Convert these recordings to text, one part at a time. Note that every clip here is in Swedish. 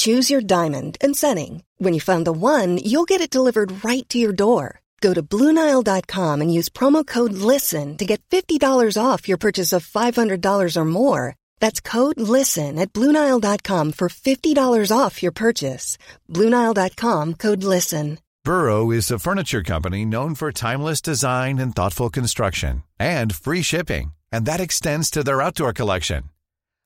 Choose your diamond and setting. When you find the one, you'll get it delivered right to your door. Go to Bluenile.com and use promo code LISTEN to get $50 off your purchase of $500 or more. That's code LISTEN at Bluenile.com for $50 off your purchase. Bluenile.com code LISTEN. Burrow is a furniture company known for timeless design and thoughtful construction and free shipping, and that extends to their outdoor collection.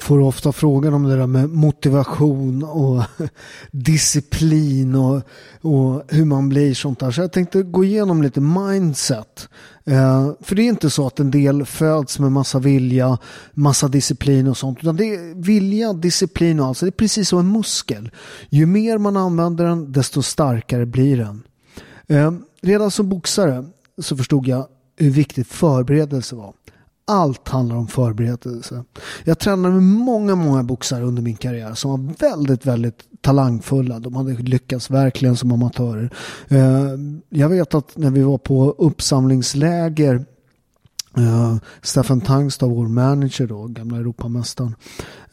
Får ofta frågan om det där med motivation och disciplin och, och hur man blir sånt där. Så jag tänkte gå igenom lite mindset. Eh, för det är inte så att en del föds med massa vilja, massa disciplin och sånt. Utan det är vilja, disciplin och allt. Så det är precis som en muskel. Ju mer man använder den, desto starkare blir den. Eh, redan som boxare så förstod jag hur viktigt förberedelse var. Allt handlar om förberedelse. Jag tränade med många, många boxare under min karriär som var väldigt, väldigt talangfulla. De hade lyckats verkligen som amatörer. Eh, jag vet att när vi var på uppsamlingsläger Uh, Stefan Tangstad, vår manager då, gamla Europamästaren.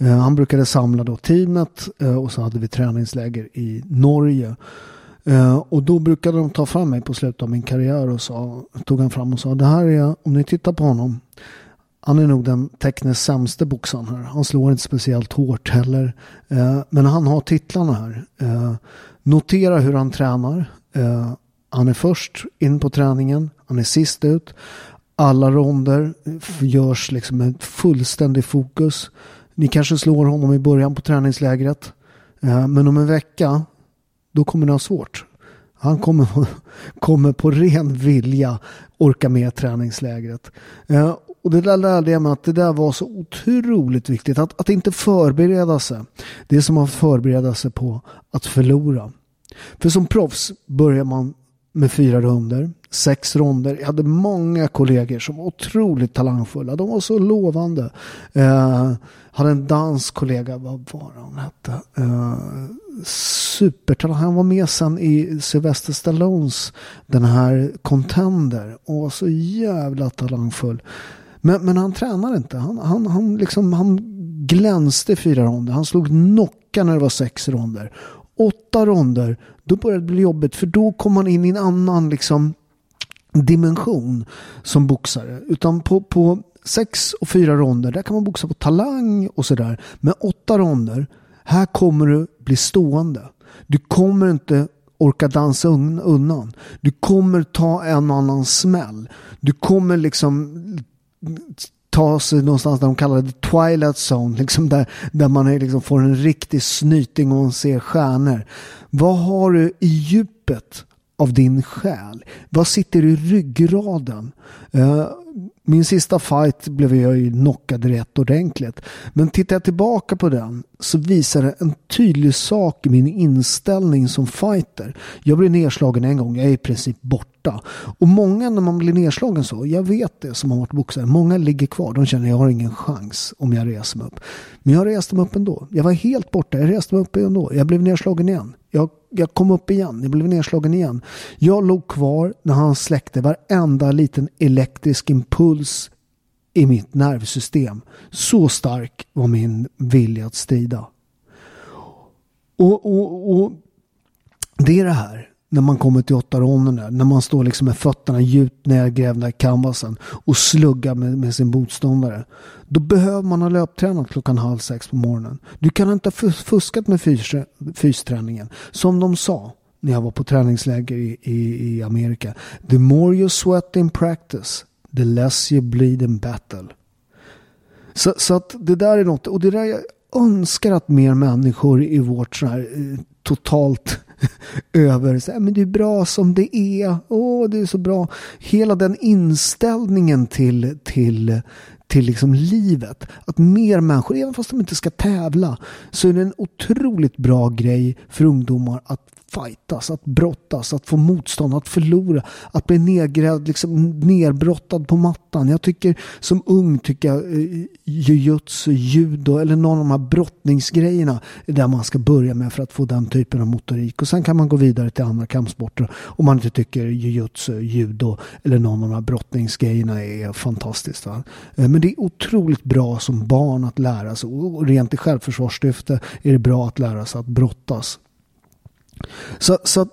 Uh, han brukade samla då teamet uh, och så hade vi träningsläger i Norge. och då brukade de ta fram mig på slutet av min karriär och sa, tog han fram och sa det här är, om ni tittar på honom, han är nog den tekniskt sämste boxaren här. Han slår inte speciellt hårt heller. Eh, men han har titlarna här. Eh, notera hur han tränar. Eh, han är först in på träningen. Han är sist ut. Alla ronder görs liksom med fullständig fokus. Ni kanske slår honom i början på träningslägret. Eh, men om en vecka, då kommer ni ha svårt. Han kommer, kommer på ren vilja orka med träningslägret. Eh, och det där lärde jag mig att det där var så otroligt viktigt. Att, att inte förbereda sig. Det är som att förbereda sig på att förlora. För som proffs börjar man med fyra ronder, sex ronder. Jag hade många kollegor som var otroligt talangfulla. De var så lovande. Eh, hade en dansk kollega, vad var han hette? Eh, supertalang. Han var med sen i Sylvester Stallones den här Contender och var så jävla talangfull. Men, men han tränar inte. Han, han, han, liksom, han glänste fyra ronder. Han slog knocka när det var sex ronder. Åtta ronder, då började det bli jobbigt. För då kom man in i en annan liksom, dimension som boxare. Utan på, på sex och fyra ronder, där kan man boxa på talang och sådär. Men åtta ronder, här kommer du bli stående. Du kommer inte orka dansa undan. Du kommer ta en annan smäll. Du kommer liksom ta sig någonstans där de kallar det Twilight Zone. Liksom där, där man är, liksom får en riktig snyting och man ser stjärnor. Vad har du i djupet av din själ? Vad sitter i ryggraden? Uh, min sista fight blev jag ju knockad rätt ordentligt. Men tittar jag tillbaka på den så visar det en tydlig sak i min inställning som fighter. Jag blev nedslagen en gång, jag är i princip borta. Och många när man blir nedslagen så, jag vet det som har varit boxare, många ligger kvar. De känner att jag har ingen chans om jag reser mig upp. Men jag reste mig upp ändå. Jag var helt borta, jag reste mig upp ändå. Jag blev nedslagen igen. Jag, jag kom upp igen, jag blev nedslagen igen. Jag låg kvar när han släckte varenda liten elektrisk impuls i mitt nervsystem. Så stark var min vilja att strida. Och, och, och det är det här när man kommer till åtta ronderna. När man står liksom med fötterna djupt nedgrävda i canvasen och sluggar med, med, sin motståndare. Då behöver man ha löptränat klockan halv sex på morgonen. Du kan inte ha fuskat med fys, fysträningen. Som de sa när jag var på träningsläger i, i, i Amerika. The more you sweat in practice, the less you bleed in battle. Så, så att det där är något, och det där jag önskar att mer människor i vårt så här, eh, totalt över, så här, men du är bra som det är, åh du är så bra. Hela den inställningen till, till, till liksom livet. Att mer människor, även fast de inte ska tävla, så är det en otroligt bra grej för ungdomar att fightas, att brottas, att få motstånd, att förlora, att bli nedgrävd, liksom nerbrottad på mattan. Jag tycker som ung tycker jag eh, jujutsu, judo eller någon av de här brottningsgrejerna är där man ska börja med för att få den typen av motorik. Och sen kan man gå vidare till andra kampsporter om man inte tycker jujutsu, judo eller någon av de här brottningsgrejerna är fantastiskt. Va? Eh, men det är otroligt bra som barn att lära sig och rent i självförsvarssyfte är det bra att lära sig att brottas. Så, så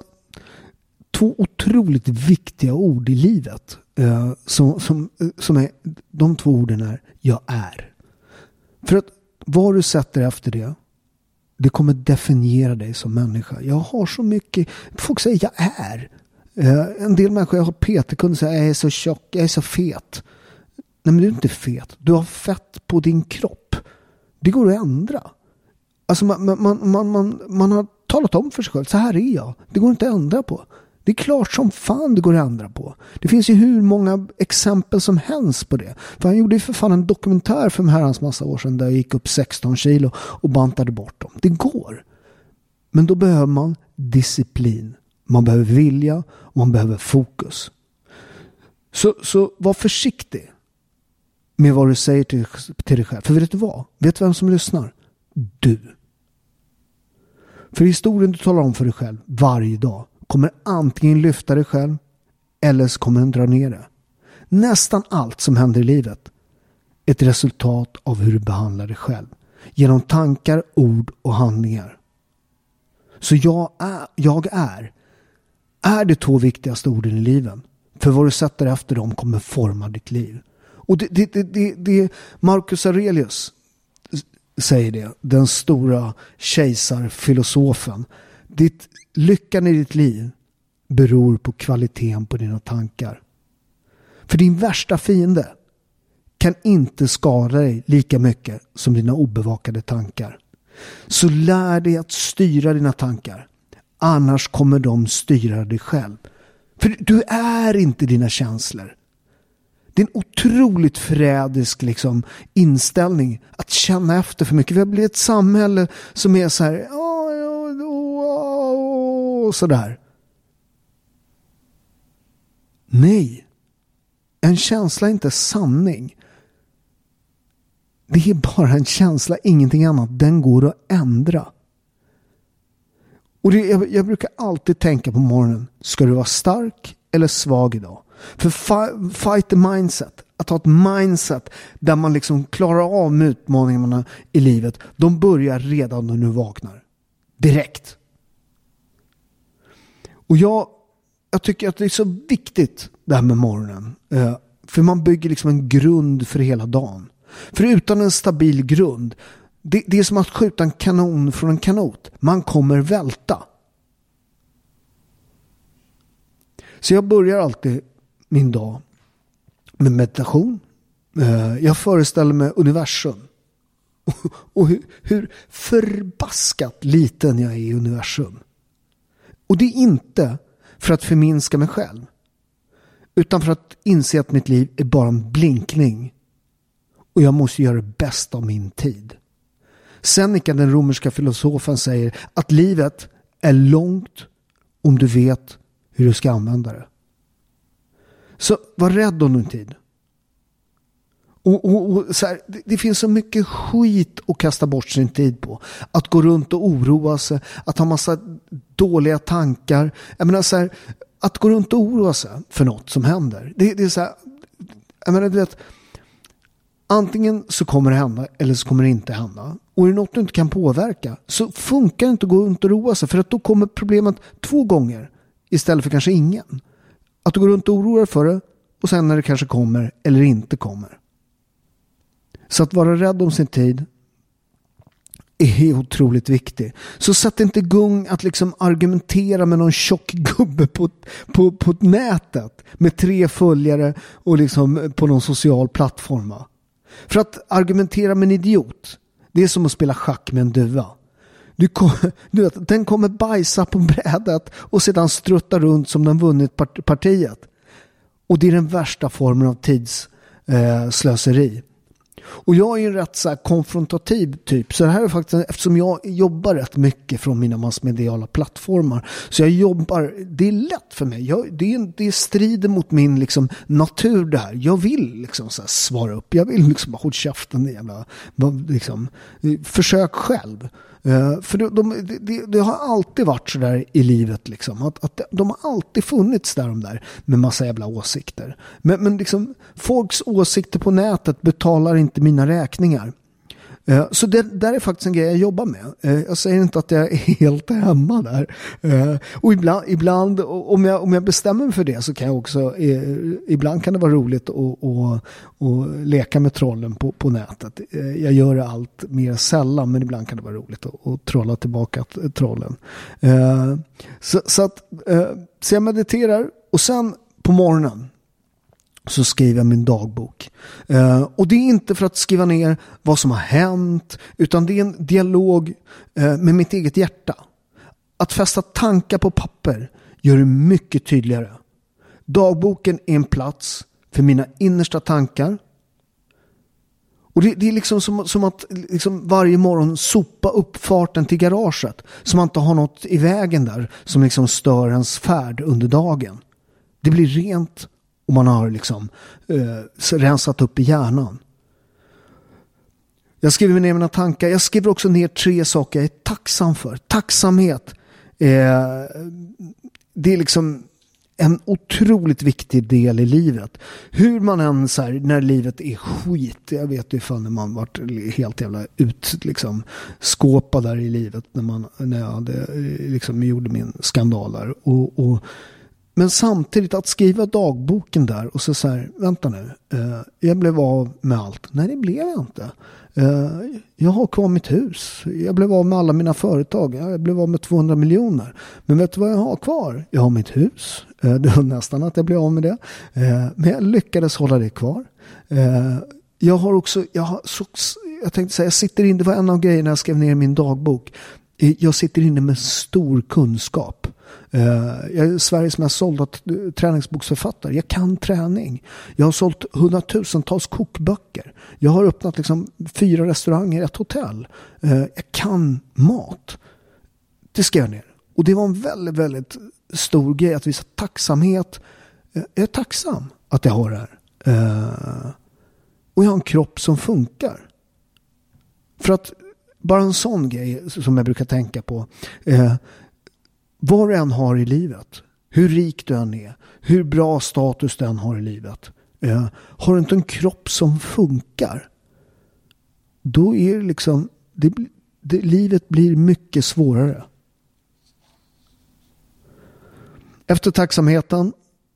två otroligt viktiga ord i livet. Eh, som, som, eh, som är, de två orden är jag är. För att vad du sätter efter det, det kommer definiera dig som människa. Jag har så mycket, folk säger jag är. Eh, en del människor, jag har PT-kunder säger jag är så tjock, jag är så fet. Nej men du är inte fet, du har fett på din kropp. Det går att ändra. Alltså man, man, man, man, man har talat om för sig själv, så här är jag. Det går inte att ändra på. Det är klart som fan det går att ändra på. Det finns ju hur många exempel som helst på det. För han gjorde ju för fan en dokumentär för en herrans massa år sedan där jag gick upp 16 kilo och bantade bort dem. Det går. Men då behöver man disciplin. Man behöver vilja och man behöver fokus. Så, så var försiktig med vad du säger till, till dig själv. För vet du vad? Vet du vem som lyssnar? Du. För historien du talar om för dig själv varje dag kommer antingen lyfta dig själv eller så kommer den dra ner det. Nästan allt som händer i livet är ett resultat av hur du behandlar dig själv. Genom tankar, ord och handlingar. Så jag är, jag är, är de två viktigaste orden i livet. För vad du sätter efter dem kommer forma ditt liv. Och det, det, det, det, det Marcus Aurelius säger det, den stora kejsarfilosofen. Ditt, lyckan i ditt liv beror på kvaliteten på dina tankar. För din värsta fiende kan inte skada dig lika mycket som dina obevakade tankar. Så lär dig att styra dina tankar. Annars kommer de styra dig själv. För du är inte dina känslor. Det är en otroligt förrädisk liksom, inställning att känna efter för mycket. Vi har blivit ett samhälle som är så här, och sådär. Nej, en känsla är inte sanning. Det är bara en känsla, ingenting annat. Den går att ändra. Och det, jag, jag brukar alltid tänka på morgonen. Ska du vara stark eller svag idag? För fight the mindset, att ha ett mindset där man liksom klarar av utmaningarna i livet, de börjar redan när du vaknar. Direkt. Och jag, jag tycker att det är så viktigt det här med morgonen. Eh, för man bygger liksom en grund för hela dagen. För utan en stabil grund, det, det är som att skjuta en kanon från en kanot. Man kommer välta. Så jag börjar alltid min dag med meditation. Eh, jag föreställer mig universum. Och hur förbaskat liten jag är i universum. Och det är inte för att förminska mig själv. Utan för att inse att mitt liv är bara en blinkning. Och jag måste göra det bästa av min tid. Seneca, den romerska filosofen, säger att livet är långt om du vet hur du ska använda det. Så var rädd om din tid. Och, och, och så här, det, det, finns så mycket skit att kasta bort sin tid på. Att gå runt och oroa sig, att ha massa dåliga tankar. Jag menar så här, att gå runt och oroa sig för något som händer. Det, det är så här, jag menar, du vet, antingen så kommer det hända eller så kommer det inte hända. Och är det något du inte kan påverka så funkar det inte att gå runt och roa sig för att då kommer problemet två gånger istället för kanske ingen. Att du går runt och oroar dig för det och sen när det kanske kommer eller inte kommer. Så att vara rädd om sin tid är otroligt viktigt. Så sätt inte igång att liksom argumentera med någon tjock gubbe på, på, på nätet med tre följare och liksom på någon social plattform. För att argumentera med en idiot, det är som att spela schack med en duva. Du, kom, du vet, den kommer bajsa på brädet och sedan strutta runt som den vunnit partiet. Och det är den värsta formen av tidsslöseri. Eh, och jag är en rätt så konfrontativ typ. Så det här är faktiskt, eftersom jag jobbar rätt mycket från mina massmediala plattformar. Så jag jobbar, det är lätt för mig. Jag, det, är, det strider mot min liksom, natur det här. Jag vill liksom så svara upp. Jag vill liksom hålla käften jävla, liksom, försök själv. Uh, för de, de, de, det har alltid varit så där i livet. Liksom, att, att de har alltid funnits där de där med massa jävla åsikter. Men, men liksom, folks åsikter på nätet betalar inte mina räkningar. Eh, så det där är faktiskt en grej jag jobbar med. Eh, jag säger inte att jag är helt hemma där. Eh, och ibland, ibland om, jag, om jag bestämmer mig för det så kan jag också, ibland kan det vara roligt att, att, att leka med trollen på, på nätet. Jag gör det allt mer sällan men ibland kan det vara roligt att, att trolla tillbaka trollen. Så, så, att, så jag mediterar och sen på morgonen så skriver jag min dagbok. Eh, och det är inte för att skriva ner vad som har hänt, utan det är en dialog eh, med mitt eget hjärta. Att fästa tankar på papper gör det mycket tydligare. Dagboken är en plats för mina innersta tankar. Och det, det är liksom som, som att liksom varje morgon sopa uppfarten till garaget. Så man inte har något i vägen där som liksom stör ens färd under dagen. Det blir rent och man har liksom eh, rensat upp i hjärnan. Jag skriver ner mina tankar. Jag skriver också ner tre saker jag är tacksam för. Tacksamhet. Eh, det är liksom en otroligt viktig del i livet. Hur man än så här, när livet är skit. Jag vet ju fan när man varit helt jävla ut liksom skåpad där i livet när man när jag hade, eh, liksom gjorde min skandal där. Och, och men samtidigt att skriva dagboken där och så så här, vänta nu, eh, jag blev av med allt. Nej, det blev jag inte. Eh, jag har kvar mitt hus. Jag blev av med alla mina företag. Jag blev av med 200 miljoner. Men vet du vad jag har kvar? Jag har mitt hus. Eh, det var nästan att jag blev av med det. Eh, men jag lyckades hålla det kvar. Eh, jag har också, jag, har, så, jag tänkte säga, jag sitter in, det var en av grejerna jag skrev ner i min dagbok. Eh, jag sitter inne med stor kunskap. Eh, jag är Sveriges mest sålda träningsboksförfattare. Jag kan träning. Jag har sålt hundratusentals kokböcker. Jag har öppnat liksom fyra restauranger, ett hotell. Eh, jag kan mat. Det ska jag ner. Och det var en väldigt, väldigt stor grej att visa tacksamhet. Jag är tacksam att jag har det här. Och jag har en kropp som funkar. För att bara en sån grej som jag brukar tänka på. Eh, vad du än har i livet, hur rik du än är, hur bra status du än har i livet. Eh, har du inte en kropp som funkar, då är det liksom, det, det, livet blir mycket svårare. Efter tacksamheten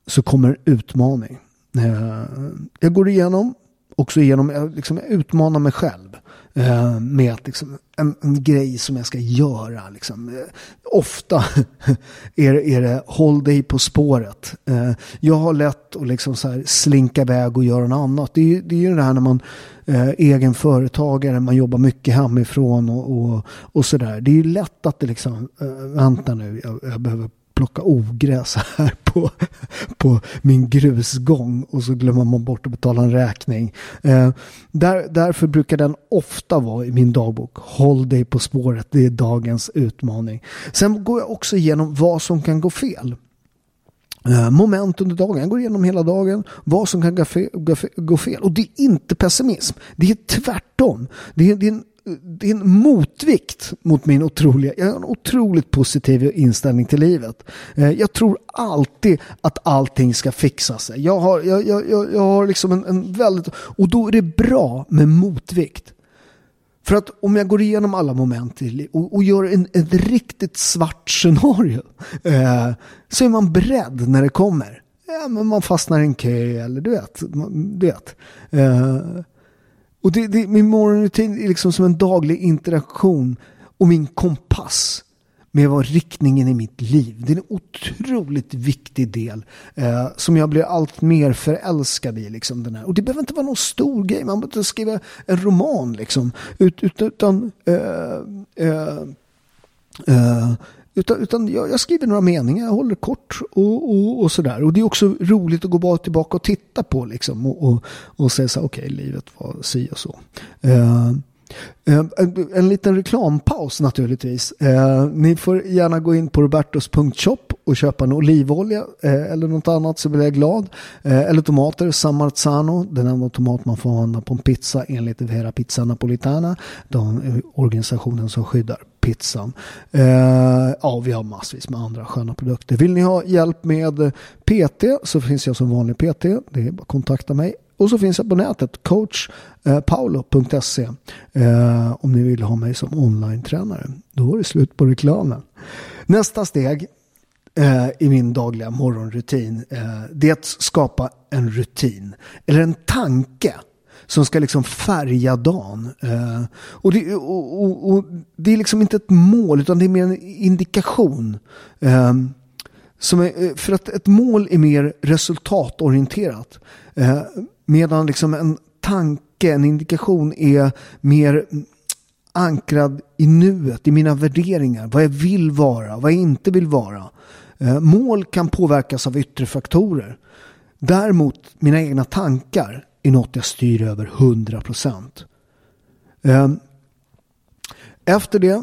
så kommer utmaning. Eh, jag går igenom, också igenom, jag liksom utmanar mig själv. Eh, med att liksom, en, en, grej som jag ska göra. Liksom. Eh, ofta är, är det håll dig på spåret. Eh, jag har lätt att liksom så här slinka iväg och göra något annat. Det är, det är ju det här när man är egen företagare, man jobbar mycket hemifrån och, och, och sådär. Det är ju lätt att det liksom, eh, vänta nu, jag, jag behöver plocka ogräs här på, på min grusgång och så glömmer man bort att betala en räkning. Eh, där, därför brukar den ofta vara i min dagbok. Håll dig på spåret, det är dagens utmaning. Sen går jag också igenom vad som kan gå fel. Eh, moment under dagen. Jag går igenom hela dagen vad som kan gå fel. Gå fel. Och det är inte pessimism. Det är tvärtom. Det är, det är en det är en motvikt mot min otroliga, jag har en otroligt positiv inställning till livet. Eh, jag tror alltid att allting ska fixa sig. Jag har, jag, jag, jag har liksom en, en väldigt, och då är det bra med motvikt. För att om jag går igenom alla moment och, och gör en, ett riktigt svart scenario eh, så är man beredd när det kommer. Ja, men man fastnar i en kö eller du vet. Du vet. Eh, och det, det, min morgonrutin är liksom som en daglig interaktion och min kompass med vad riktningen i mitt liv. Det är en otroligt viktig del eh, som jag blir allt mer förälskad i. Liksom, den här. Och det behöver inte vara någon stor grej, man behöver inte skriva en roman liksom. Ut, utan eh, eh, eh utan, utan jag, jag, skriver några meningar, jag håller kort och, och, och sådär. Och det är också roligt att gå bara tillbaka och titta på liksom. Och, och, och säga så okej, okay, livet var si och så. Uh, en, en liten reklampaus naturligtvis. Eh, ni får gärna gå in på robertos.shop och köpa en olivolja eh, eller något annat så blir jag glad. Eh, eller tomater, San Marzano, den enda tomat man får använda på en pizza enligt Vera Pizza Napolitana, den organisationen som skyddar pizzan. Eh, ja, vi har massvis med andra sköna produkter. Vill ni ha hjälp med PT så finns jag som vanlig PT. Det är bara att kontakta mig. Och så finns jag på nätet, coachpaolo.se eh, om ni vill ha mig som online-tränare. Då är det slut på reklamen. Nästa steg eh, i min dagliga morgonrutin eh, det är att skapa en rutin eller en tanke som ska liksom färga dagen. Eh, och, det, och, och, och, det är liksom inte ett mål utan det är mer en indikation. Eh, som är, eh, för att ett mål är mer resultatorienterat. Eh, medan liksom en tanke, en indikation är mer ankrad i nuet, i mina värderingar. Vad jag vill vara, vad jag inte vill vara. Eh, mål kan påverkas av yttre faktorer. Däremot mina egna tankar är något jag styr över 100 procent. Ehm, efter det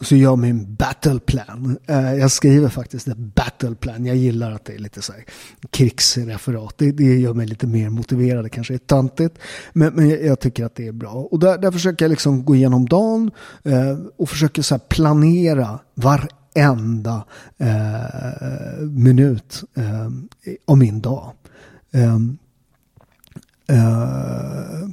så gör jag min battle plan, eh, jag skriver faktiskt ett battle plan. Jag gillar att det är lite så här krigsreferat. Det, det gör mig lite mer motiverad. Det kanske är töntigt. Men, men jag, tycker att det är bra. Och där, där försöker jag liksom gå igenom dagen eh, och försöker så planera varenda eh, minut av min dag. Ehm, Uh,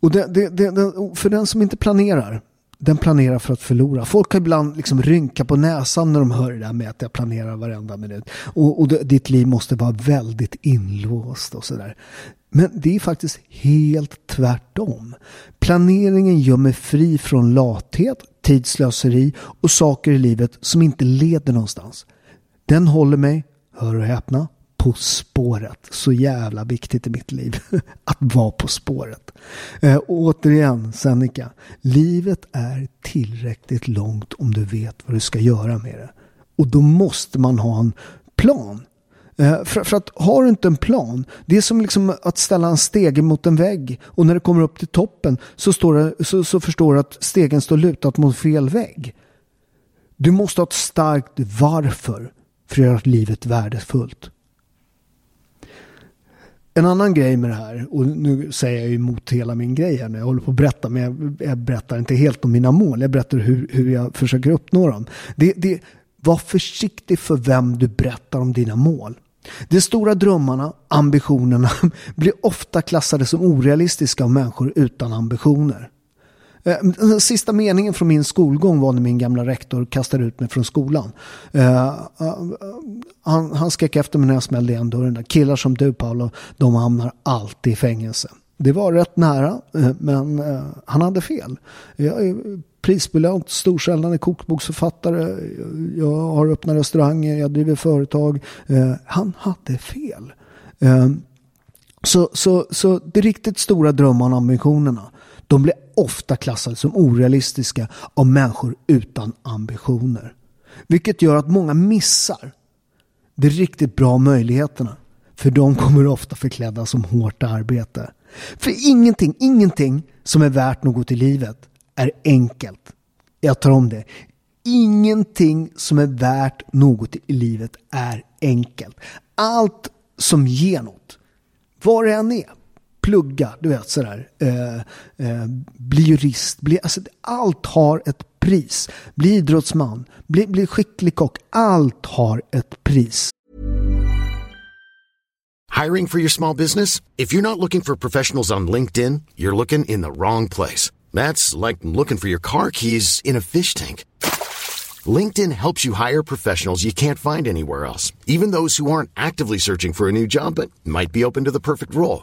och det, det, det, för den som inte planerar, den planerar för att förlora. Folk har ibland liksom rynka på näsan när de hör det där med att jag planerar varenda minut. Och, och ditt liv måste vara väldigt inlåst och sådär. Men det är faktiskt helt tvärtom. Planeringen gör mig fri från lathet, tidslöseri och saker i livet som inte leder någonstans. Den håller mig, hör och häpna, på spåret. Så jävla viktigt i mitt liv. Att vara på spåret. Eh, återigen, Seneca. Livet är tillräckligt långt om du vet vad du ska göra med det. Och då måste man ha en plan. Eh, för, för, att har du inte en plan, det är som liksom att ställa en stege mot en vägg och när du kommer upp till toppen så, står det, så, så förstår du att stegen står lutat mot fel vägg. Du måste ha ett starkt varför för att göra livet värdefullt. En annan grej med det här, och nu säger jag emot hela min grej här när jag håller på att berätta, men jag, jag berättar inte helt om mina mål, jag berättar hur, hur jag försöker uppnå dem. Det, det, var försiktig för vem du berättar om dina mål. De stora drömmarna, ambitionerna, blir ofta klassade som orealistiska av människor utan ambitioner. Eh, Den sista meningen från min skolgång var när min gamla rektor kastade ut mig från skolan. Eh, eh, han, han skrek efter mig när jag smällde igen dörren. Killar som du Paolo, de hamnar alltid i fängelse. Det var rätt nära, men han hade fel. Jag är prisbelönt, storsäljande kokboksförfattare. Jag har öppna restauranger, jag driver företag. Han hade fel. Så, så, så de riktigt stora drömmarna och ambitionerna, de blir ofta klassade som orealistiska av människor utan ambitioner. Vilket gör att många missar de riktigt bra möjligheterna. För de kommer ofta förklädda som hårt arbete. För ingenting, ingenting som är värt något i livet är enkelt. Jag tar om det. Ingenting som är värt något i livet är enkelt. Allt som ger något, vad det än är, plugga, du vet sådär. Eh, eh, bli jurist, bli, alltså, allt har ett pris. Bli idrottsman, bli, bli skicklig kock. Allt har ett pris. Hiring for your small business? If you're not looking for professionals on LinkedIn, you're looking in the wrong place. That's like looking for your car keys in a fish tank. LinkedIn helps you hire professionals you can't find anywhere else, even those who aren't actively searching for a new job but might be open to the perfect role.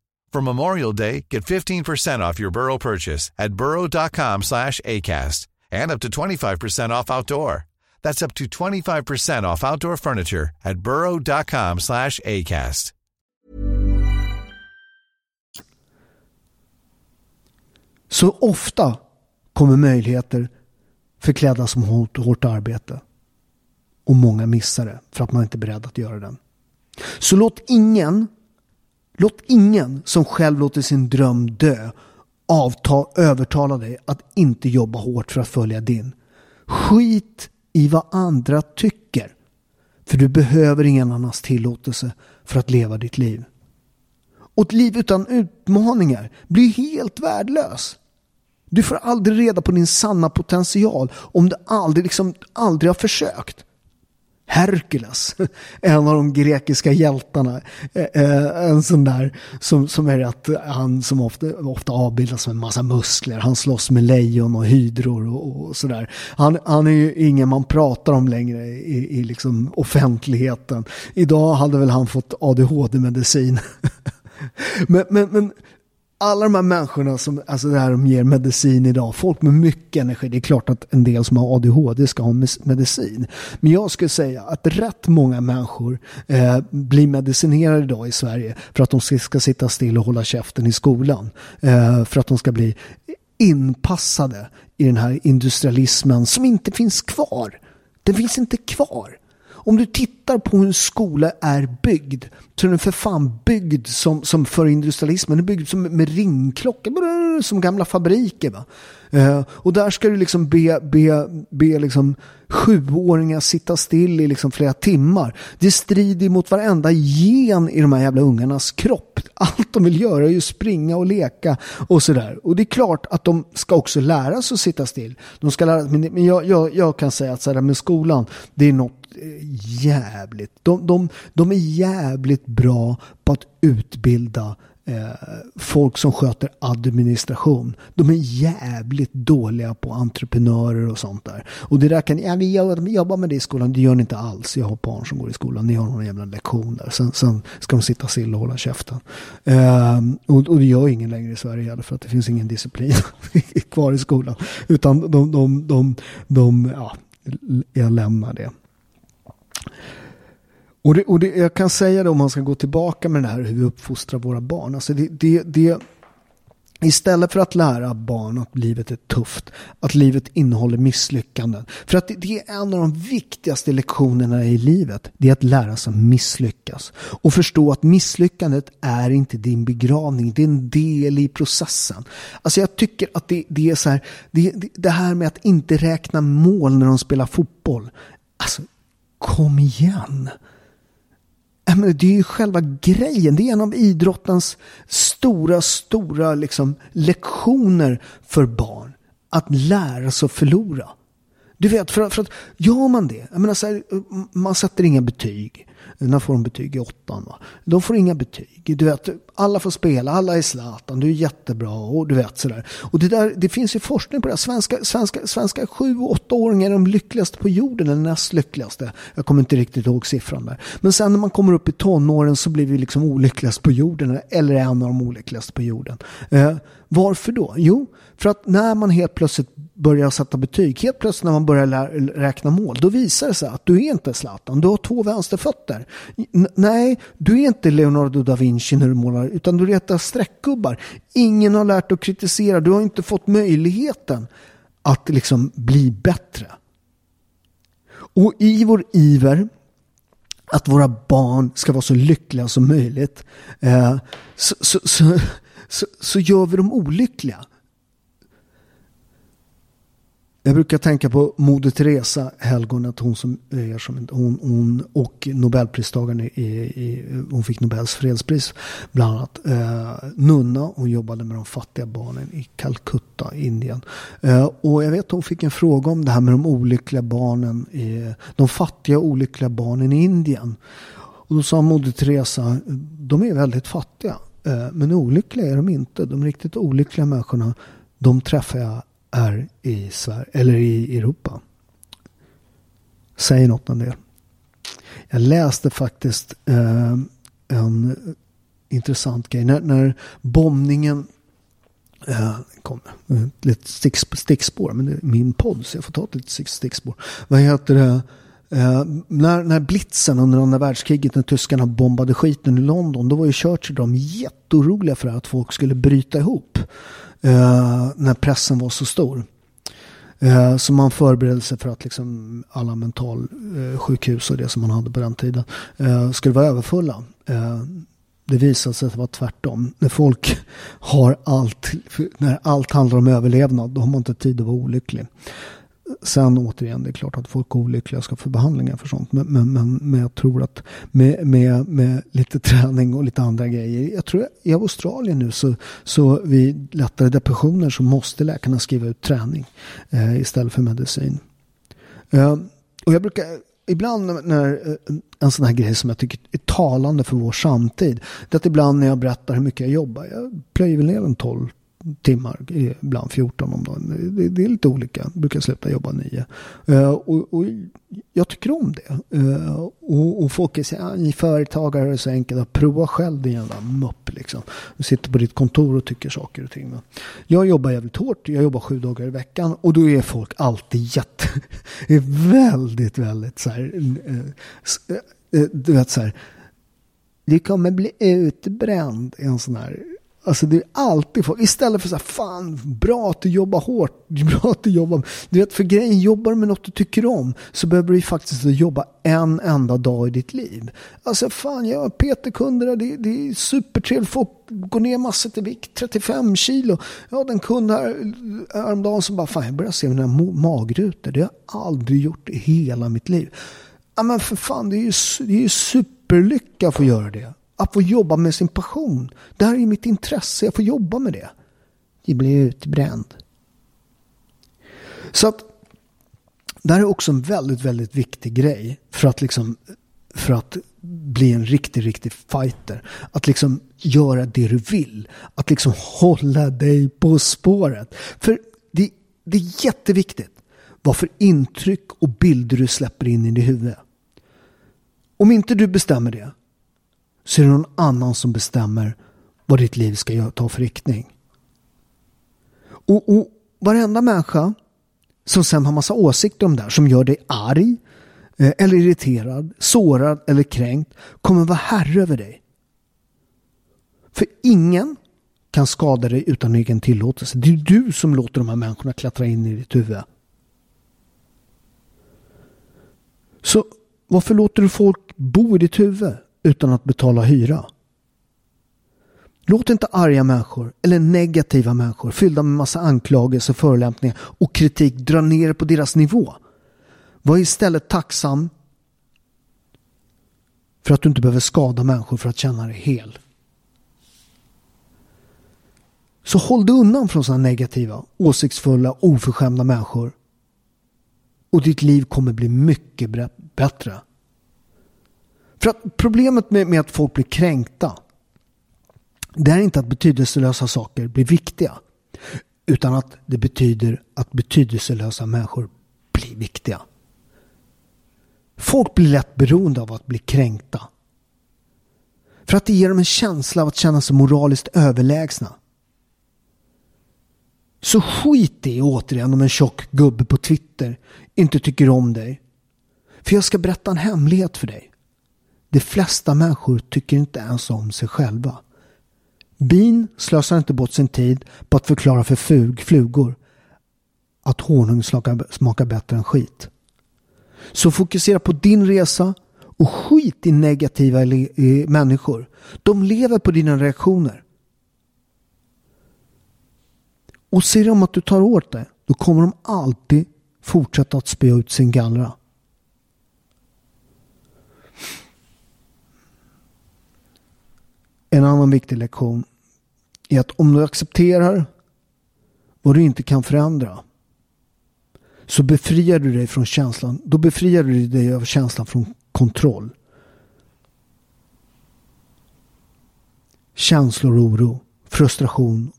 For Memorial Day, get 15% off your Burrow purchase at burrow.com slash ACAST and up to 25% off outdoor. That's up to 25% off outdoor furniture at burrow.com slash ACAST. Så ofta kommer möjligheter förklädda som hot och hårt arbete. Och många missar det för att man inte är beredd att göra den. Så låt ingen Låt ingen som själv låter sin dröm dö avta, övertala dig att inte jobba hårt för att följa din. Skit i vad andra tycker. För du behöver ingen annans tillåtelse för att leva ditt liv. Och ett liv utan utmaningar blir helt värdelös. Du får aldrig reda på din sanna potential om du aldrig, liksom, aldrig har försökt. Herkules, en av de grekiska hjältarna. Eh, eh, en sån där som, som är att han som ofta, ofta avbildas med en massa muskler. Han slåss med lejon och hydror och, och sådär. Han, han är ju ingen man pratar om längre i, i liksom offentligheten. Idag hade väl han fått ADHD-medicin. men, men, men alla de här människorna som, alltså det här de ger medicin idag, folk med mycket energi, det är klart att en del som har ADHD ska ha medicin. Men jag skulle säga att rätt många människor eh, blir medicinerade idag i Sverige för att de ska, ska sitta still och hålla käften i skolan. Eh, för att de ska bli inpassade i den här industrialismen som inte finns kvar. Den finns inte kvar. Om du tittar på hur en skola är byggd så är den för fan byggd som, som för industrialismen. Den är byggd som, med ringklocka, som gamla fabriker. Va? Eh, och där ska du liksom be, be, be liksom sjuåringar sitta still i liksom flera timmar. Det strider mot varenda gen i de här jävla ungarnas kropp. Allt de vill göra är ju springa och leka och sådär. Och det är klart att de ska också lära sig att sitta still. De ska lära, men men jag, jag, jag kan säga att så här med skolan, det är något Eh, jävligt. De, de, de är jävligt bra på att utbilda eh, folk som sköter administration. De är jävligt dåliga på entreprenörer och sånt där. Och det där kan, ja, vi jobbar med det i skolan, det gör ni inte alls. Jag har barn som går i skolan, ni har någon jävla lektion där. Sen, sen ska de sitta still och hålla käften. Eh, och, och det gör ingen längre i Sverige för att det finns ingen disciplin kvar i skolan. Utan de, de, de, de, de ja, jag lämnar det. Och, det, och det, jag kan säga det om man ska gå tillbaka med det här hur vi uppfostrar våra barn. Alltså det, det, det, istället för att lära barn att livet är tufft, att livet innehåller misslyckanden. För att det, det är en av de viktigaste lektionerna i livet. Det är att lära sig misslyckas. Och förstå att misslyckandet är inte din begravning. Det är en del i processen. Alltså jag tycker att det, det är så här, det, det här med att inte räkna mål när de spelar fotboll. Alltså, kom igen. Det är ju själva grejen. Det är en av idrottens stora, stora liksom, lektioner för barn. Att lära sig att förlora. Du vet, för, för att gör man det, jag menar så här, man sätter inga betyg. När får de betyg? I åttan va? De får inga betyg. Du vet, alla får spela, alla är Zlatan, du är jättebra och du vet sådär. Och det, där, det finns ju forskning på det. Svenska, svenska, svenska sju och åttaåringar är de lyckligaste på jorden, eller näst lyckligaste. Jag kommer inte riktigt ihåg siffran där. Men sen när man kommer upp i tonåren så blir vi liksom olyckligast på jorden, eller en av de olyckligaste på jorden. Eh, varför då? Jo, för att när man helt plötsligt börjar sätta betyg, helt plötsligt när man börjar räkna mål, då visar det sig att du är inte Zlatan, du har två vänsterfötter. N nej, du är inte Leonardo da Vinci när du målar, utan du retar streckgubbar. Ingen har lärt dig att kritisera, du har inte fått möjligheten att liksom bli bättre. Och i vår iver att våra barn ska vara så lyckliga som möjligt eh, så, så, så, så, gör vi dem olyckliga. Jag brukar tänka på Moder Teresa, helgonet, hon som är som hon, hon och Nobelpristagaren i, i, hon fick Nobels fredspris bland annat. Eh, nunna, hon jobbade med de fattiga barnen i Calcutta, Indien. Eh, och jag vet att hon fick en fråga om det här med de olyckliga barnen, i, de fattiga olyckliga barnen i Indien. Och då sa Moder Teresa, de är väldigt fattiga. Eh, men olyckliga är de inte. De riktigt olyckliga människorna, de träffar jag är i Sverige, eller i Europa. Säger något om det. Jag läste faktiskt eh, en intressant grej. När, när bombningen eh, kom, eh, ett litet stick, stickspår, men det är min podd så jag får ta ett litet stickspår. Vad heter det? Eh, när, när blitzen under andra världskriget när tyskarna bombade skiten i London då var ju Churchill de jätteoroliga för att folk skulle bryta ihop eh, när pressen var så stor. Eh, så man förberedde sig för att liksom alla mentalsjukhus eh, och det som man hade på den tiden eh, skulle vara överfulla. Eh, det visade sig att det var tvärtom. När folk har allt, när allt handlar om överlevnad, då har man inte tid att vara olycklig. Sen återigen, det är klart att folk är olyckliga och ska få behandlingar för sånt. Men, men, men, men jag tror att med, med, med lite träning och lite andra grejer. Jag tror i Australien nu så, så vid lättare depressioner så måste läkarna skriva ut träning eh, istället för medicin. Eh, och jag brukar ibland när eh, en sån här grej som jag tycker är talande för vår samtid. Det är att ibland när jag berättar hur mycket jag jobbar. Jag plöjer väl ner en 12 timmar, ibland 14 om dagen. Det, det, är lite olika. Jag brukar sluta jobba 9. Uh, eh, och, och, jag tycker om det. Uh, och, och folk säger att ah, ni företagare är så enkla, Prova själv din jävla mupp. Liksom. Du sitter på ditt kontor och tycker saker och ting. Jag jobbar jävligt hårt. Jag jobbar sju dagar i veckan. Och då är folk alltid jätte... väldigt, väldigt så här... Uh, du vet så här. Du kommer bli utbränd. i En sån här Alltså det är alltid folk. Istället för så här, fan, bra att du jobbar hårt. Bra att du jobbar. Du vet, för grejen, jobbar du med något du tycker om så behöver du faktiskt jobba en enda dag i ditt liv. Alltså fan, jag har PT-kunder, det, det är supertrevligt. Folk går ner massor i vikt, 35 kilo. Jag hade en kund här eh, häromdagen som bara, fan jag börjar se mina magrutor. Det har jag aldrig gjort i hela mitt liv. Ja men för fan, det är ju, det är ju superlycka att få göra det. Att få jobba med sin passion. Det här är mitt intresse. Jag får jobba med det. Jag blir utbränd. Så att det här är också en väldigt, väldigt viktig grej för att liksom för att bli en riktig, riktig fighter. Att liksom göra det du vill. Att liksom hålla dig på spåret. För det, det är jätteviktigt vad för intryck och bilder du släpper in i ditt huvud. Om inte du bestämmer det så är det någon annan som bestämmer vad ditt liv ska ta för riktning. Och, och varenda människa som sen har massa åsikter om det här, som gör dig arg, eh, eller irriterad, sårad eller kränkt, kommer vara herre över dig. För ingen kan skada dig utan egen tillåtelse. Det är du som låter de här människorna klättra in i ditt huvud. Så varför låter du folk bo i ditt huvud? Utan att betala hyra. Låt inte arga människor eller negativa människor fyllda med massa anklagelser, förolämpningar och kritik dra ner på deras nivå. Var istället tacksam för att du inte behöver skada människor för att känna dig hel. Så håll dig undan från sådana negativa, åsiktsfulla, oförskämda människor. Och ditt liv kommer bli mycket bättre. För att problemet med, med att folk blir kränkta det är inte att betydelselösa saker blir viktiga. Utan att det betyder att betydelselösa människor blir viktiga. Folk blir lätt beroende av att bli kränkta. För att det ger dem en känsla av att känna sig moraliskt överlägsna. Så skit i återigen om en tjock gubbe på Twitter inte tycker om dig. För jag ska berätta en hemlighet för dig. De flesta människor tycker inte ens om sig själva. Bin slösar inte bort sin tid på att förklara för fug, flugor att honung smakar bättre än skit. Så fokusera på din resa och skit i negativa människor. De lever på dina reaktioner. Och ser de att du tar åt dig, då kommer de alltid fortsätta att spö ut sin gallra. En annan viktig lektion är att om du accepterar vad du inte kan förändra så befriar du dig från känslan. Då befriar du dig av känslan från kontroll. Känslor och oro, frustration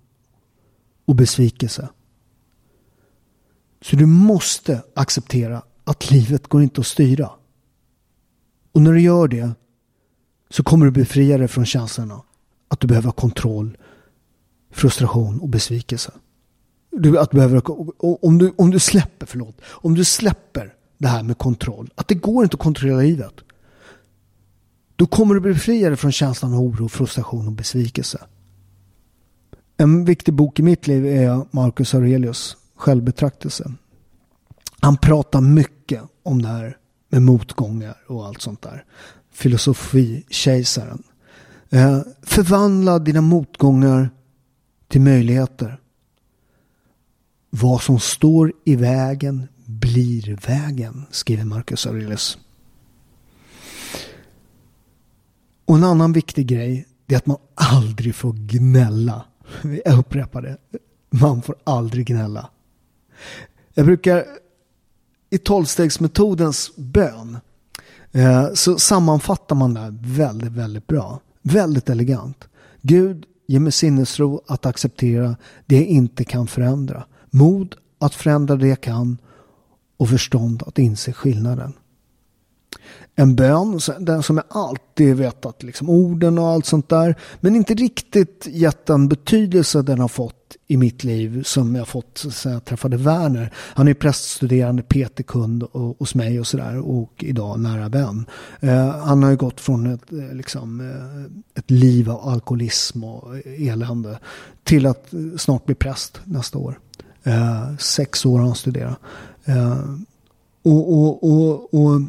och besvikelse. Så du måste acceptera att livet går inte att styra. Och när du gör det så kommer du befria dig från känslorna att du behöver kontroll, frustration och besvikelse. Du, att behöver, om, du, om du släpper, förlåt, om du släpper det här med kontroll, att det går inte att kontrollera livet. Då kommer du befria dig från känslan av oro, frustration och besvikelse. En viktig bok i mitt liv är Marcus Aurelius självbetraktelse. Han pratar mycket om det här med motgångar och allt sånt där. Filosofi-kejsaren. Eh, förvandla dina motgångar till möjligheter. Vad som står i vägen blir vägen, skriver Marcus Aurelius. Och en annan viktig grej är att man aldrig får gnälla. Jag upprepar det. Man får aldrig gnälla. Jag brukar i tolvstegsmetodens bön Eh, så sammanfattar man det här väldigt, väldigt bra. Väldigt elegant. Gud, ge mig sinnesro att acceptera det jag inte kan förändra. Mod att förändra det jag kan och förstånd att inse skillnaden en bön, den som jag alltid vetat liksom orden och allt sånt där. Men inte riktigt gett den betydelse den har fått i mitt liv som jag fått sen jag träffade Werner. Han är präststuderande, PT-kund eh, hos mig och sådär och idag nära vän. Eh, han har ju gått från ett, eh, liksom, eh, ett liv av alkoholism och elände till att snart bli präst nästa år. sex år har han studerat. och, och, och, och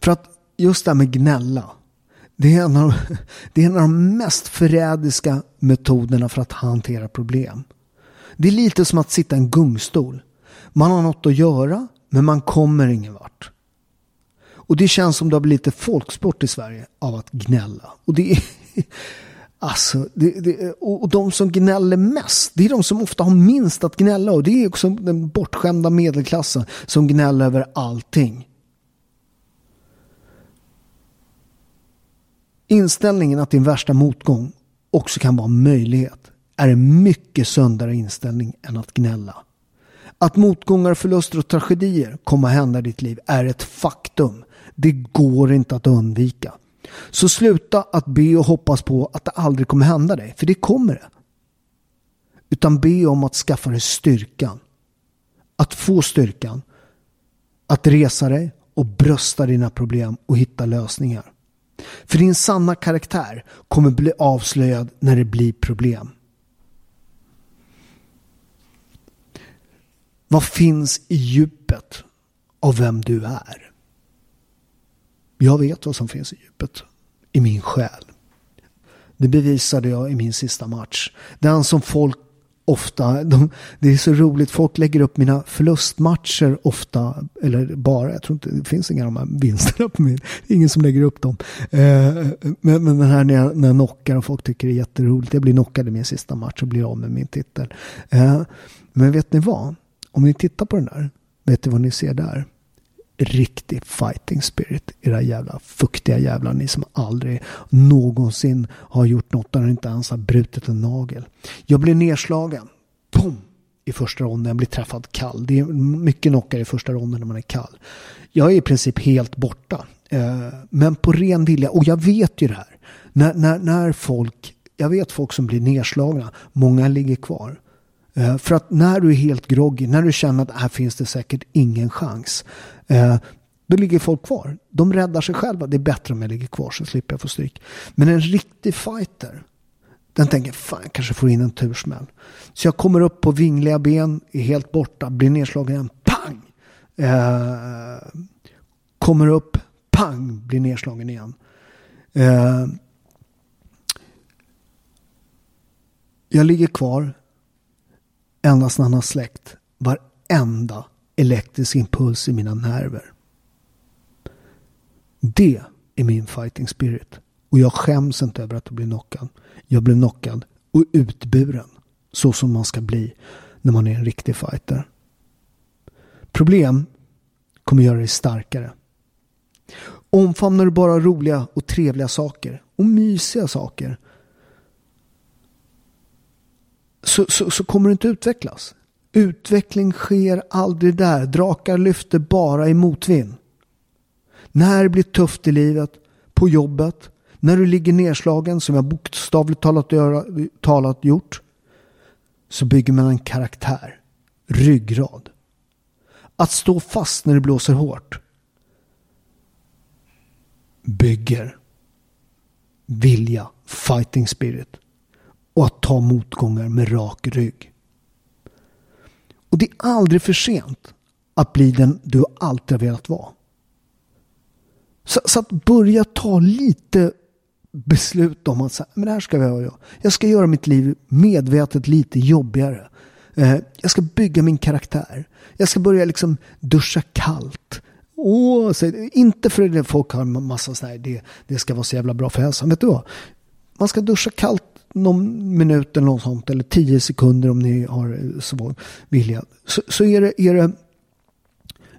för att just det här med gnälla. Det är, en av, det är en av de mest förrädiska metoderna för att hantera problem. Det är lite som att sitta i en gungstol. Man har något att göra, men man kommer ingen vart. Och det känns som det har blivit lite folksport i Sverige av att gnälla. Och det är... Alltså, det, det, och de som gnäller mest, det är de som ofta har minst att gnälla. Och det är också den bortskämda medelklassen som gnäller över allting. Inställningen att din värsta motgång också kan vara en möjlighet är en mycket sundare inställning än att gnälla. Att motgångar, förluster och tragedier kommer att hända i ditt liv är ett faktum. Det går inte att undvika. Så sluta att be och hoppas på att det aldrig kommer hända dig, för det kommer det. Utan be om att skaffa dig styrkan. Att få styrkan. Att resa dig och brösta dina problem och hitta lösningar. För din sanna karaktär kommer bli avslöjad när det blir problem. Vad finns i djupet av vem du är? Jag vet vad som finns i djupet. I min själ. Det bevisade jag i min sista match. Den som folk ofta, de, det är så roligt, folk lägger upp mina förlustmatcher ofta, eller bara, jag tror inte, det finns inga av de här vinsterna på min, ingen som lägger upp dem. Eh, men, men den här när jag, när jag knockar och folk tycker det är jätteroligt, jag blir knockad i min sista match och blir av med min titel. Eh, men vet ni vad? Om ni tittar på den där, vet ni vad ni ser där? Riktig fighting spirit. Era jävla fuktiga jävlar. Ni som aldrig någonsin har gjort något där ni inte ens har brutit en nagel. Jag blir nedslagen. Pum! I första ronden. Jag blir träffad kall. Det är mycket knockar i första ronden när man är kall. Jag är i princip helt borta. Eh, men på ren vilja. Och jag vet ju det här. När, när, när folk. Jag vet folk som blir nedslagna. Många ligger kvar. Eh, för att när du är helt groggy, när du känner att här finns det säkert ingen chans. Eh, då ligger folk kvar. De räddar sig själva. Det är bättre om jag ligger kvar så slipper jag få stryk. Men en riktig fighter. Den tänker, fan jag kanske får in en tursmäll. Så jag kommer upp på vingliga ben, är helt borta, blir nedslagen igen, pang! Eh, kommer upp, pang, blir nedslagen igen. Eh, jag ligger kvar, endast när han har släckt varenda elektrisk impuls i mina nerver. Det är min fighting spirit. Och jag skäms inte över att bli knockad. Jag blev knockad och utburen. Så som man ska bli när man är en riktig fighter. Problem kommer göra dig starkare. Omfamnar du bara roliga och trevliga saker och mysiga saker så, så, så kommer du inte utvecklas. Utveckling sker aldrig där. Drakar lyfter bara i motvind. När det blir tufft i livet, på jobbet, när du ligger nedslagen som jag bokstavligt talat, göra, talat gjort så bygger man en karaktär. Ryggrad. Att stå fast när det blåser hårt bygger vilja, fighting spirit och att ta motgångar med rak rygg. Och det är aldrig för sent att bli den du alltid har velat vara. Så, så, att börja ta lite beslut om att så men det här ska jag göra. Jag ska göra mitt liv medvetet lite jobbigare. Eh, jag ska bygga min karaktär. Jag ska börja liksom duscha kallt. Åh, så, inte för att folk har en massa sådär, det, det ska vara så jävla bra för hälsan. Vet du vad? Man ska duscha kallt någon minut eller något sånt. Eller tio sekunder om ni har eh, så vilja. Så, så är det, är det,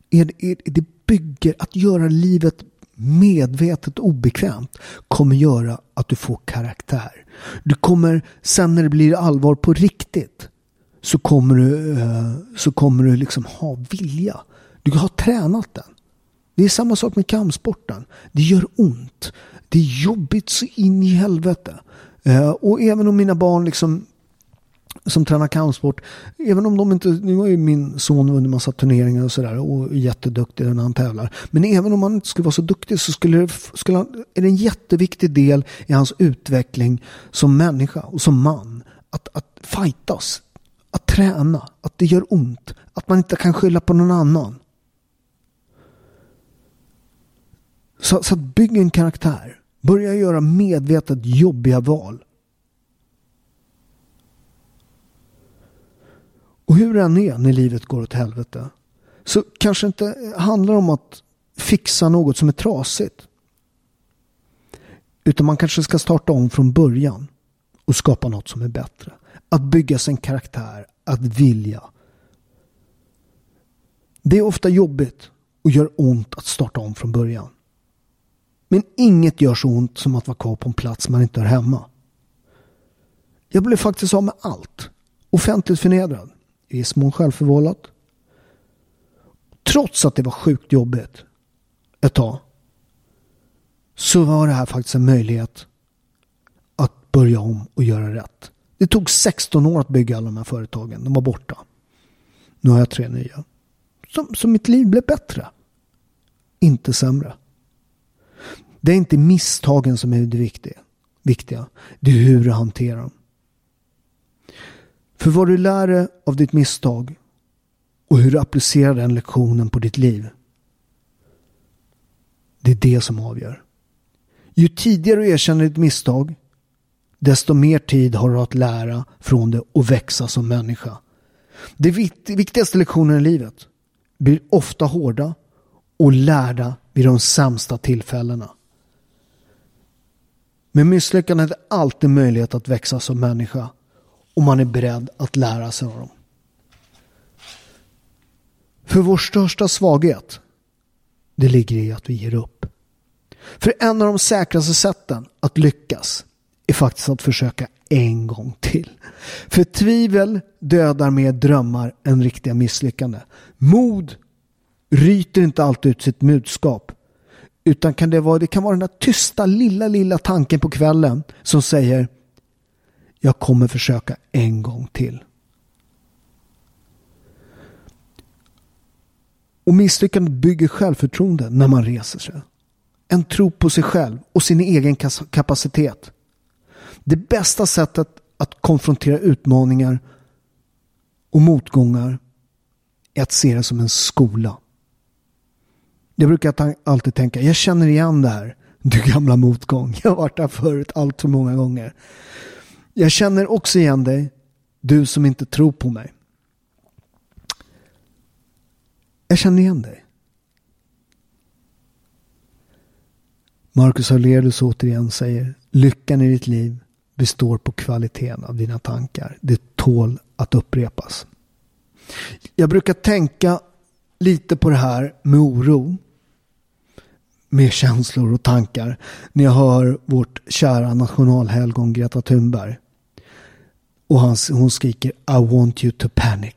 är det, är det bygger att göra livet medvetet obekvämt kommer göra att du får karaktär. Du kommer, sen när det blir allvar på riktigt, så kommer du, eh, så kommer du liksom ha vilja. Du har tränat den. Det är samma sak med kampsporten. Det gör ont. Det är jobbigt så in i helvete. Eh, och även om mina barn liksom som tränar kampsport. Även om de inte, nu har ju min son vunnit massa turneringar och sådär och är jätteduktig när han tävlar. Men även om han inte skulle vara så duktig så skulle, skulle han, är det en jätteviktig del i hans utveckling som människa och som man. Att, att fightas, att träna, att det gör ont, att man inte kan skylla på någon annan. Så, så att bygga en karaktär. Börja göra medvetet jobbiga val. Och hur det än är när livet går åt helvete så kanske inte handlar om att fixa något som är trasigt. Utan man kanske ska starta om från början och skapa något som är bättre. Att bygga sin karaktär, att vilja. Det är ofta jobbigt och gör ont att starta om från början. Men inget gör så ont som att vara kvar på en plats man inte hör hemma. Jag blev faktiskt av med allt. Offentligt förnedrad. I viss mån självförvållat. Trots att det var sjukt jobbigt ett tag. Så var det här faktiskt en möjlighet att börja om och göra rätt. Det tog 16 år att bygga alla de här företagen. De var borta. Nu har jag tre nya. Så, så mitt liv blev bättre. Inte sämre. Det är inte misstagen som är det viktiga. viktiga. Det är hur du hanterar dem. För vad du lär dig av ditt misstag och hur du applicerar den lektionen på ditt liv. Det är det som avgör. Ju tidigare du erkänner ditt misstag, desto mer tid har du att lära från det och växa som människa. De viktigaste lektionerna i livet blir ofta hårda och lärda vid de sämsta tillfällena. Men misslyckandet är alltid möjlighet att växa som människa om man är beredd att lära sig av dem. För vår största svaghet, det ligger i att vi ger upp. För en av de säkraste sätten att lyckas är faktiskt att försöka en gång till. För tvivel dödar mer drömmar än riktiga misslyckanden. Mod ryter inte alltid ut sitt budskap. Utan kan det, vara, det kan vara den där tysta lilla, lilla tanken på kvällen som säger jag kommer försöka en gång till. Och misslyckandet bygger självförtroende när man reser sig. En tro på sig själv och sin egen kapacitet. Det bästa sättet att konfrontera utmaningar och motgångar är att se det som en skola. Jag brukar alltid tänka, jag känner igen det här. Du gamla motgång. Jag har varit där förut allt för många gånger. Jag känner också igen dig, du som inte tror på mig. Jag känner igen dig. Marcus Aurelius återigen säger lyckan i ditt liv består på kvaliteten av dina tankar. Det tål att upprepas. Jag brukar tänka lite på det här med oro. Med känslor och tankar. När jag hör vårt kära nationalhelgon Greta Thunberg. Och han, hon skriker I want you to panic.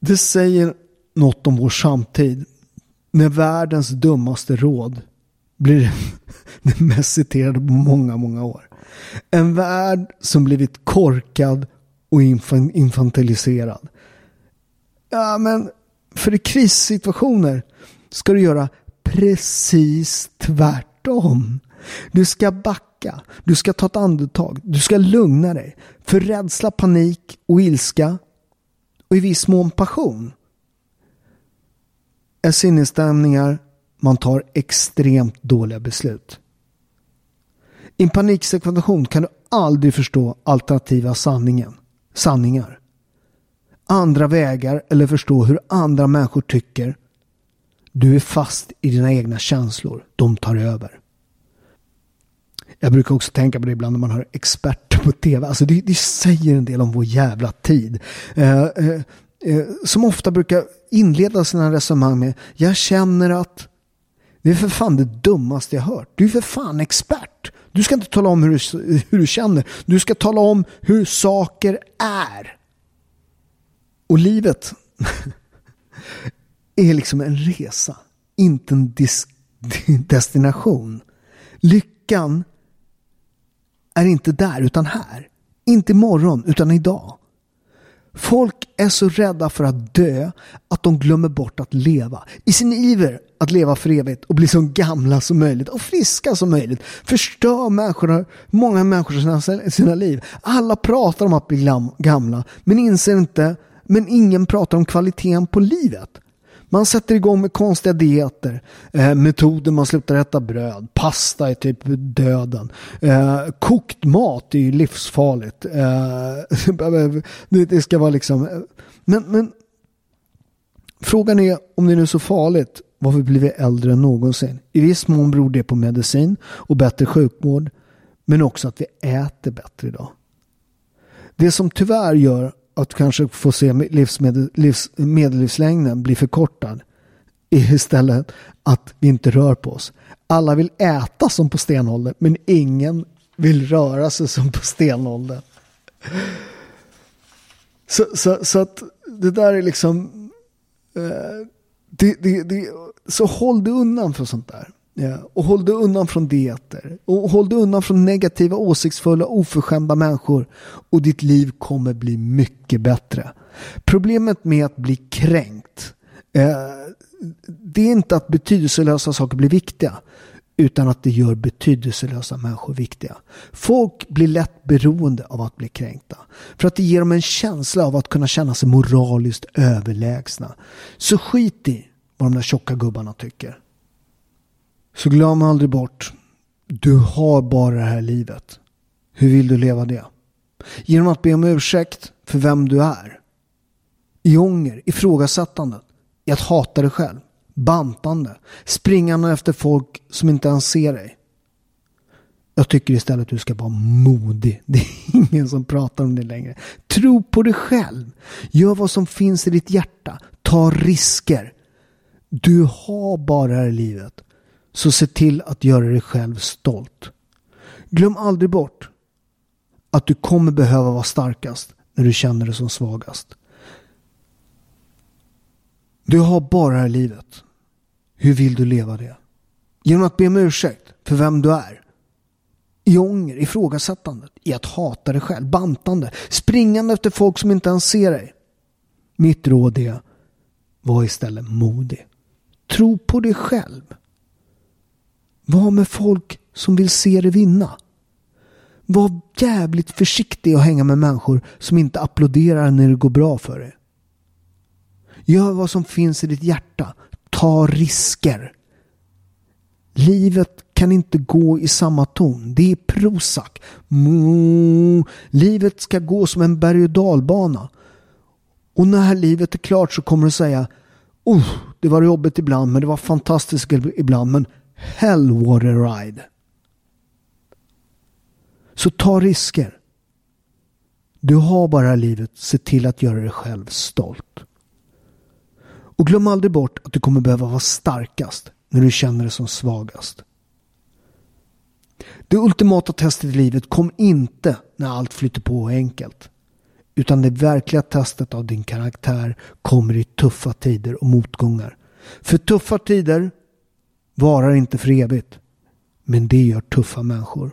Det säger något om vår samtid. När världens dummaste råd blir det mest citerade på många, många år. En värld som blivit korkad och infantiliserad. Ja, men för i krissituationer ska du göra precis tvärtom. Du ska backa, du ska ta ett andetag, du ska lugna dig. För rädsla, panik och ilska och i viss mån passion är sinnesstämningar man tar extremt dåliga beslut. I en paniksituation kan du aldrig förstå alternativa sanningen, sanningar. Andra vägar eller förstå hur andra människor tycker. Du är fast i dina egna känslor. De tar över. Jag brukar också tänka på det ibland när man hör experter på tv. Alltså det, det säger en del om vår jävla tid. Eh, eh, eh, som ofta brukar inleda sina resonemang med Jag känner att det är för fan det dummaste jag hört. Du är för fan expert. Du ska inte tala om hur du, hur du känner. Du ska tala om hur saker är. Och livet är liksom en resa. Inte en destination. Lyckan är inte där utan här. Inte imorgon utan idag. Folk är så rädda för att dö att de glömmer bort att leva. I sin iver att leva för evigt och bli så gamla som möjligt och friska som möjligt förstör människorna, många människor sina, sina liv. Alla pratar om att bli gamla men inser inte, men ingen pratar om kvaliteten på livet. Man sätter igång med konstiga dieter, eh, metoder man slutar äta bröd, pasta är typ döden, eh, kokt mat är ju livsfarligt. Eh, det ska vara liksom, eh, men, men frågan är om det är så farligt, varför blir vi äldre än någonsin? I viss mån beror det på medicin och bättre sjukvård, men också att vi äter bättre idag. Det som tyvärr gör att kanske få se livsmedel, livs, medellivslängden bli förkortad istället att vi inte rör på oss. Alla vill äta som på stenåldern men ingen vill röra sig som på stenåldern. Så, så, så att det där är liksom eh, det, det, det, så håll dig undan från sånt där. Och håll dig undan från dieter. Och håll dig undan från negativa, åsiktsfulla, oförskämda människor. Och ditt liv kommer bli mycket bättre. Problemet med att bli kränkt. Eh, det är inte att betydelselösa saker blir viktiga. Utan att det gör betydelselösa människor viktiga. Folk blir lätt beroende av att bli kränkta. För att det ger dem en känsla av att kunna känna sig moraliskt överlägsna. Så skit i vad de där tjocka gubbarna tycker. Så glöm aldrig bort. Du har bara det här livet. Hur vill du leva det? Genom att be om ursäkt för vem du är. I ånger, ifrågasättande, i att hata dig själv, bantande, springande efter folk som inte ens ser dig. Jag tycker istället att du ska vara modig. Det är ingen som pratar om det längre. Tro på dig själv. Gör vad som finns i ditt hjärta. Ta risker. Du har bara det här livet. Så se till att göra dig själv stolt. Glöm aldrig bort att du kommer behöva vara starkast när du känner dig som svagast. Du har bara det här livet. Hur vill du leva det? Genom att be om ursäkt för vem du är. I ånger, ifrågasättandet, i att hata dig själv, bantande, springande efter folk som inte ens ser dig. Mitt råd är, var istället modig. Tro på dig själv. Var med folk som vill se dig vinna. Var jävligt försiktig att hänga med människor som inte applåderar när det går bra för dig. Gör vad som finns i ditt hjärta. Ta risker. Livet kan inte gå i samma ton. Det är Prozac. Livet ska gå som en berg och dalbana. Och när livet är klart så kommer du säga oh, det var jobbigt ibland men det var fantastiskt ibland men hell what a ride. Så ta risker. Du har bara livet, se till att göra dig själv stolt. Och glöm aldrig bort att du kommer behöva vara starkast när du känner dig som svagast. Det ultimata testet i livet kom inte när allt flyter på enkelt. Utan det verkliga testet av din karaktär kommer i tuffa tider och motgångar. För tuffa tider varar inte för evigt. Men det gör tuffa människor.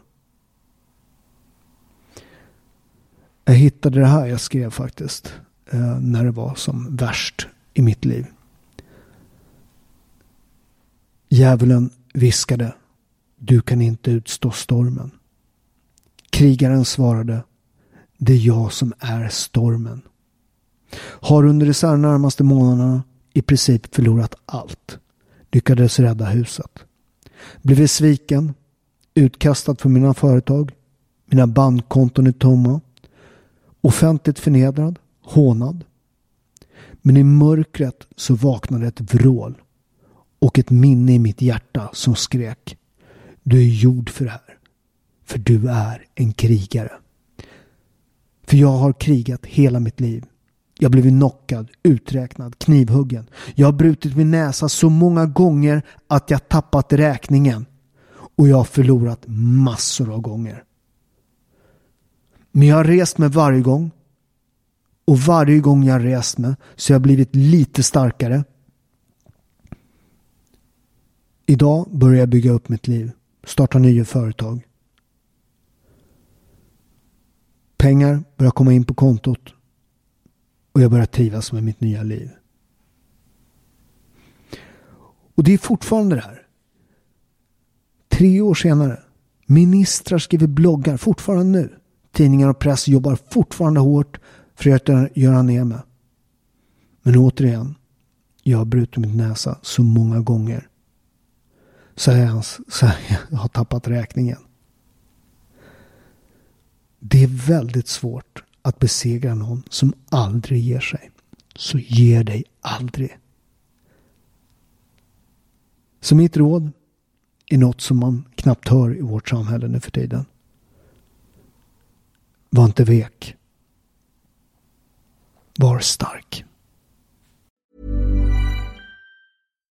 Jag hittade det här jag skrev faktiskt. Eh, när det var som värst i mitt liv. Djävulen viskade. Du kan inte utstå stormen. Krigaren svarade. Det är jag som är stormen. Har under de närmaste månaderna i princip förlorat allt. Lyckades rädda huset. Blivit sviken. Utkastad från mina företag. Mina bankkonton är tomma. Offentligt förnedrad. Hånad. Men i mörkret så vaknade ett vrål. Och ett minne i mitt hjärta som skrek. Du är gjord för det här. För du är en krigare. För jag har krigat hela mitt liv. Jag har blivit knockad, uträknad, knivhuggen. Jag har brutit min näsa så många gånger att jag tappat räkningen. Och jag har förlorat massor av gånger. Men jag har rest mig varje gång. Och varje gång jag har rest mig så har jag blivit lite starkare. Idag börjar jag bygga upp mitt liv. Starta nya företag. Pengar börjar komma in på kontot. Och jag börjar trivas med mitt nya liv. Och det är fortfarande det här. Tre år senare. Ministrar skriver bloggar fortfarande nu. Tidningar och press jobbar fortfarande hårt för att göra ner mig. Men återigen. Jag har brutit min näsa så många gånger. Så jag, så jag har tappat räkningen. Det är väldigt svårt att besegra någon som aldrig ger sig. Så ge dig aldrig. Så mitt råd är något som man knappt hör i vårt samhälle nu för tiden. Var inte vek. Var stark.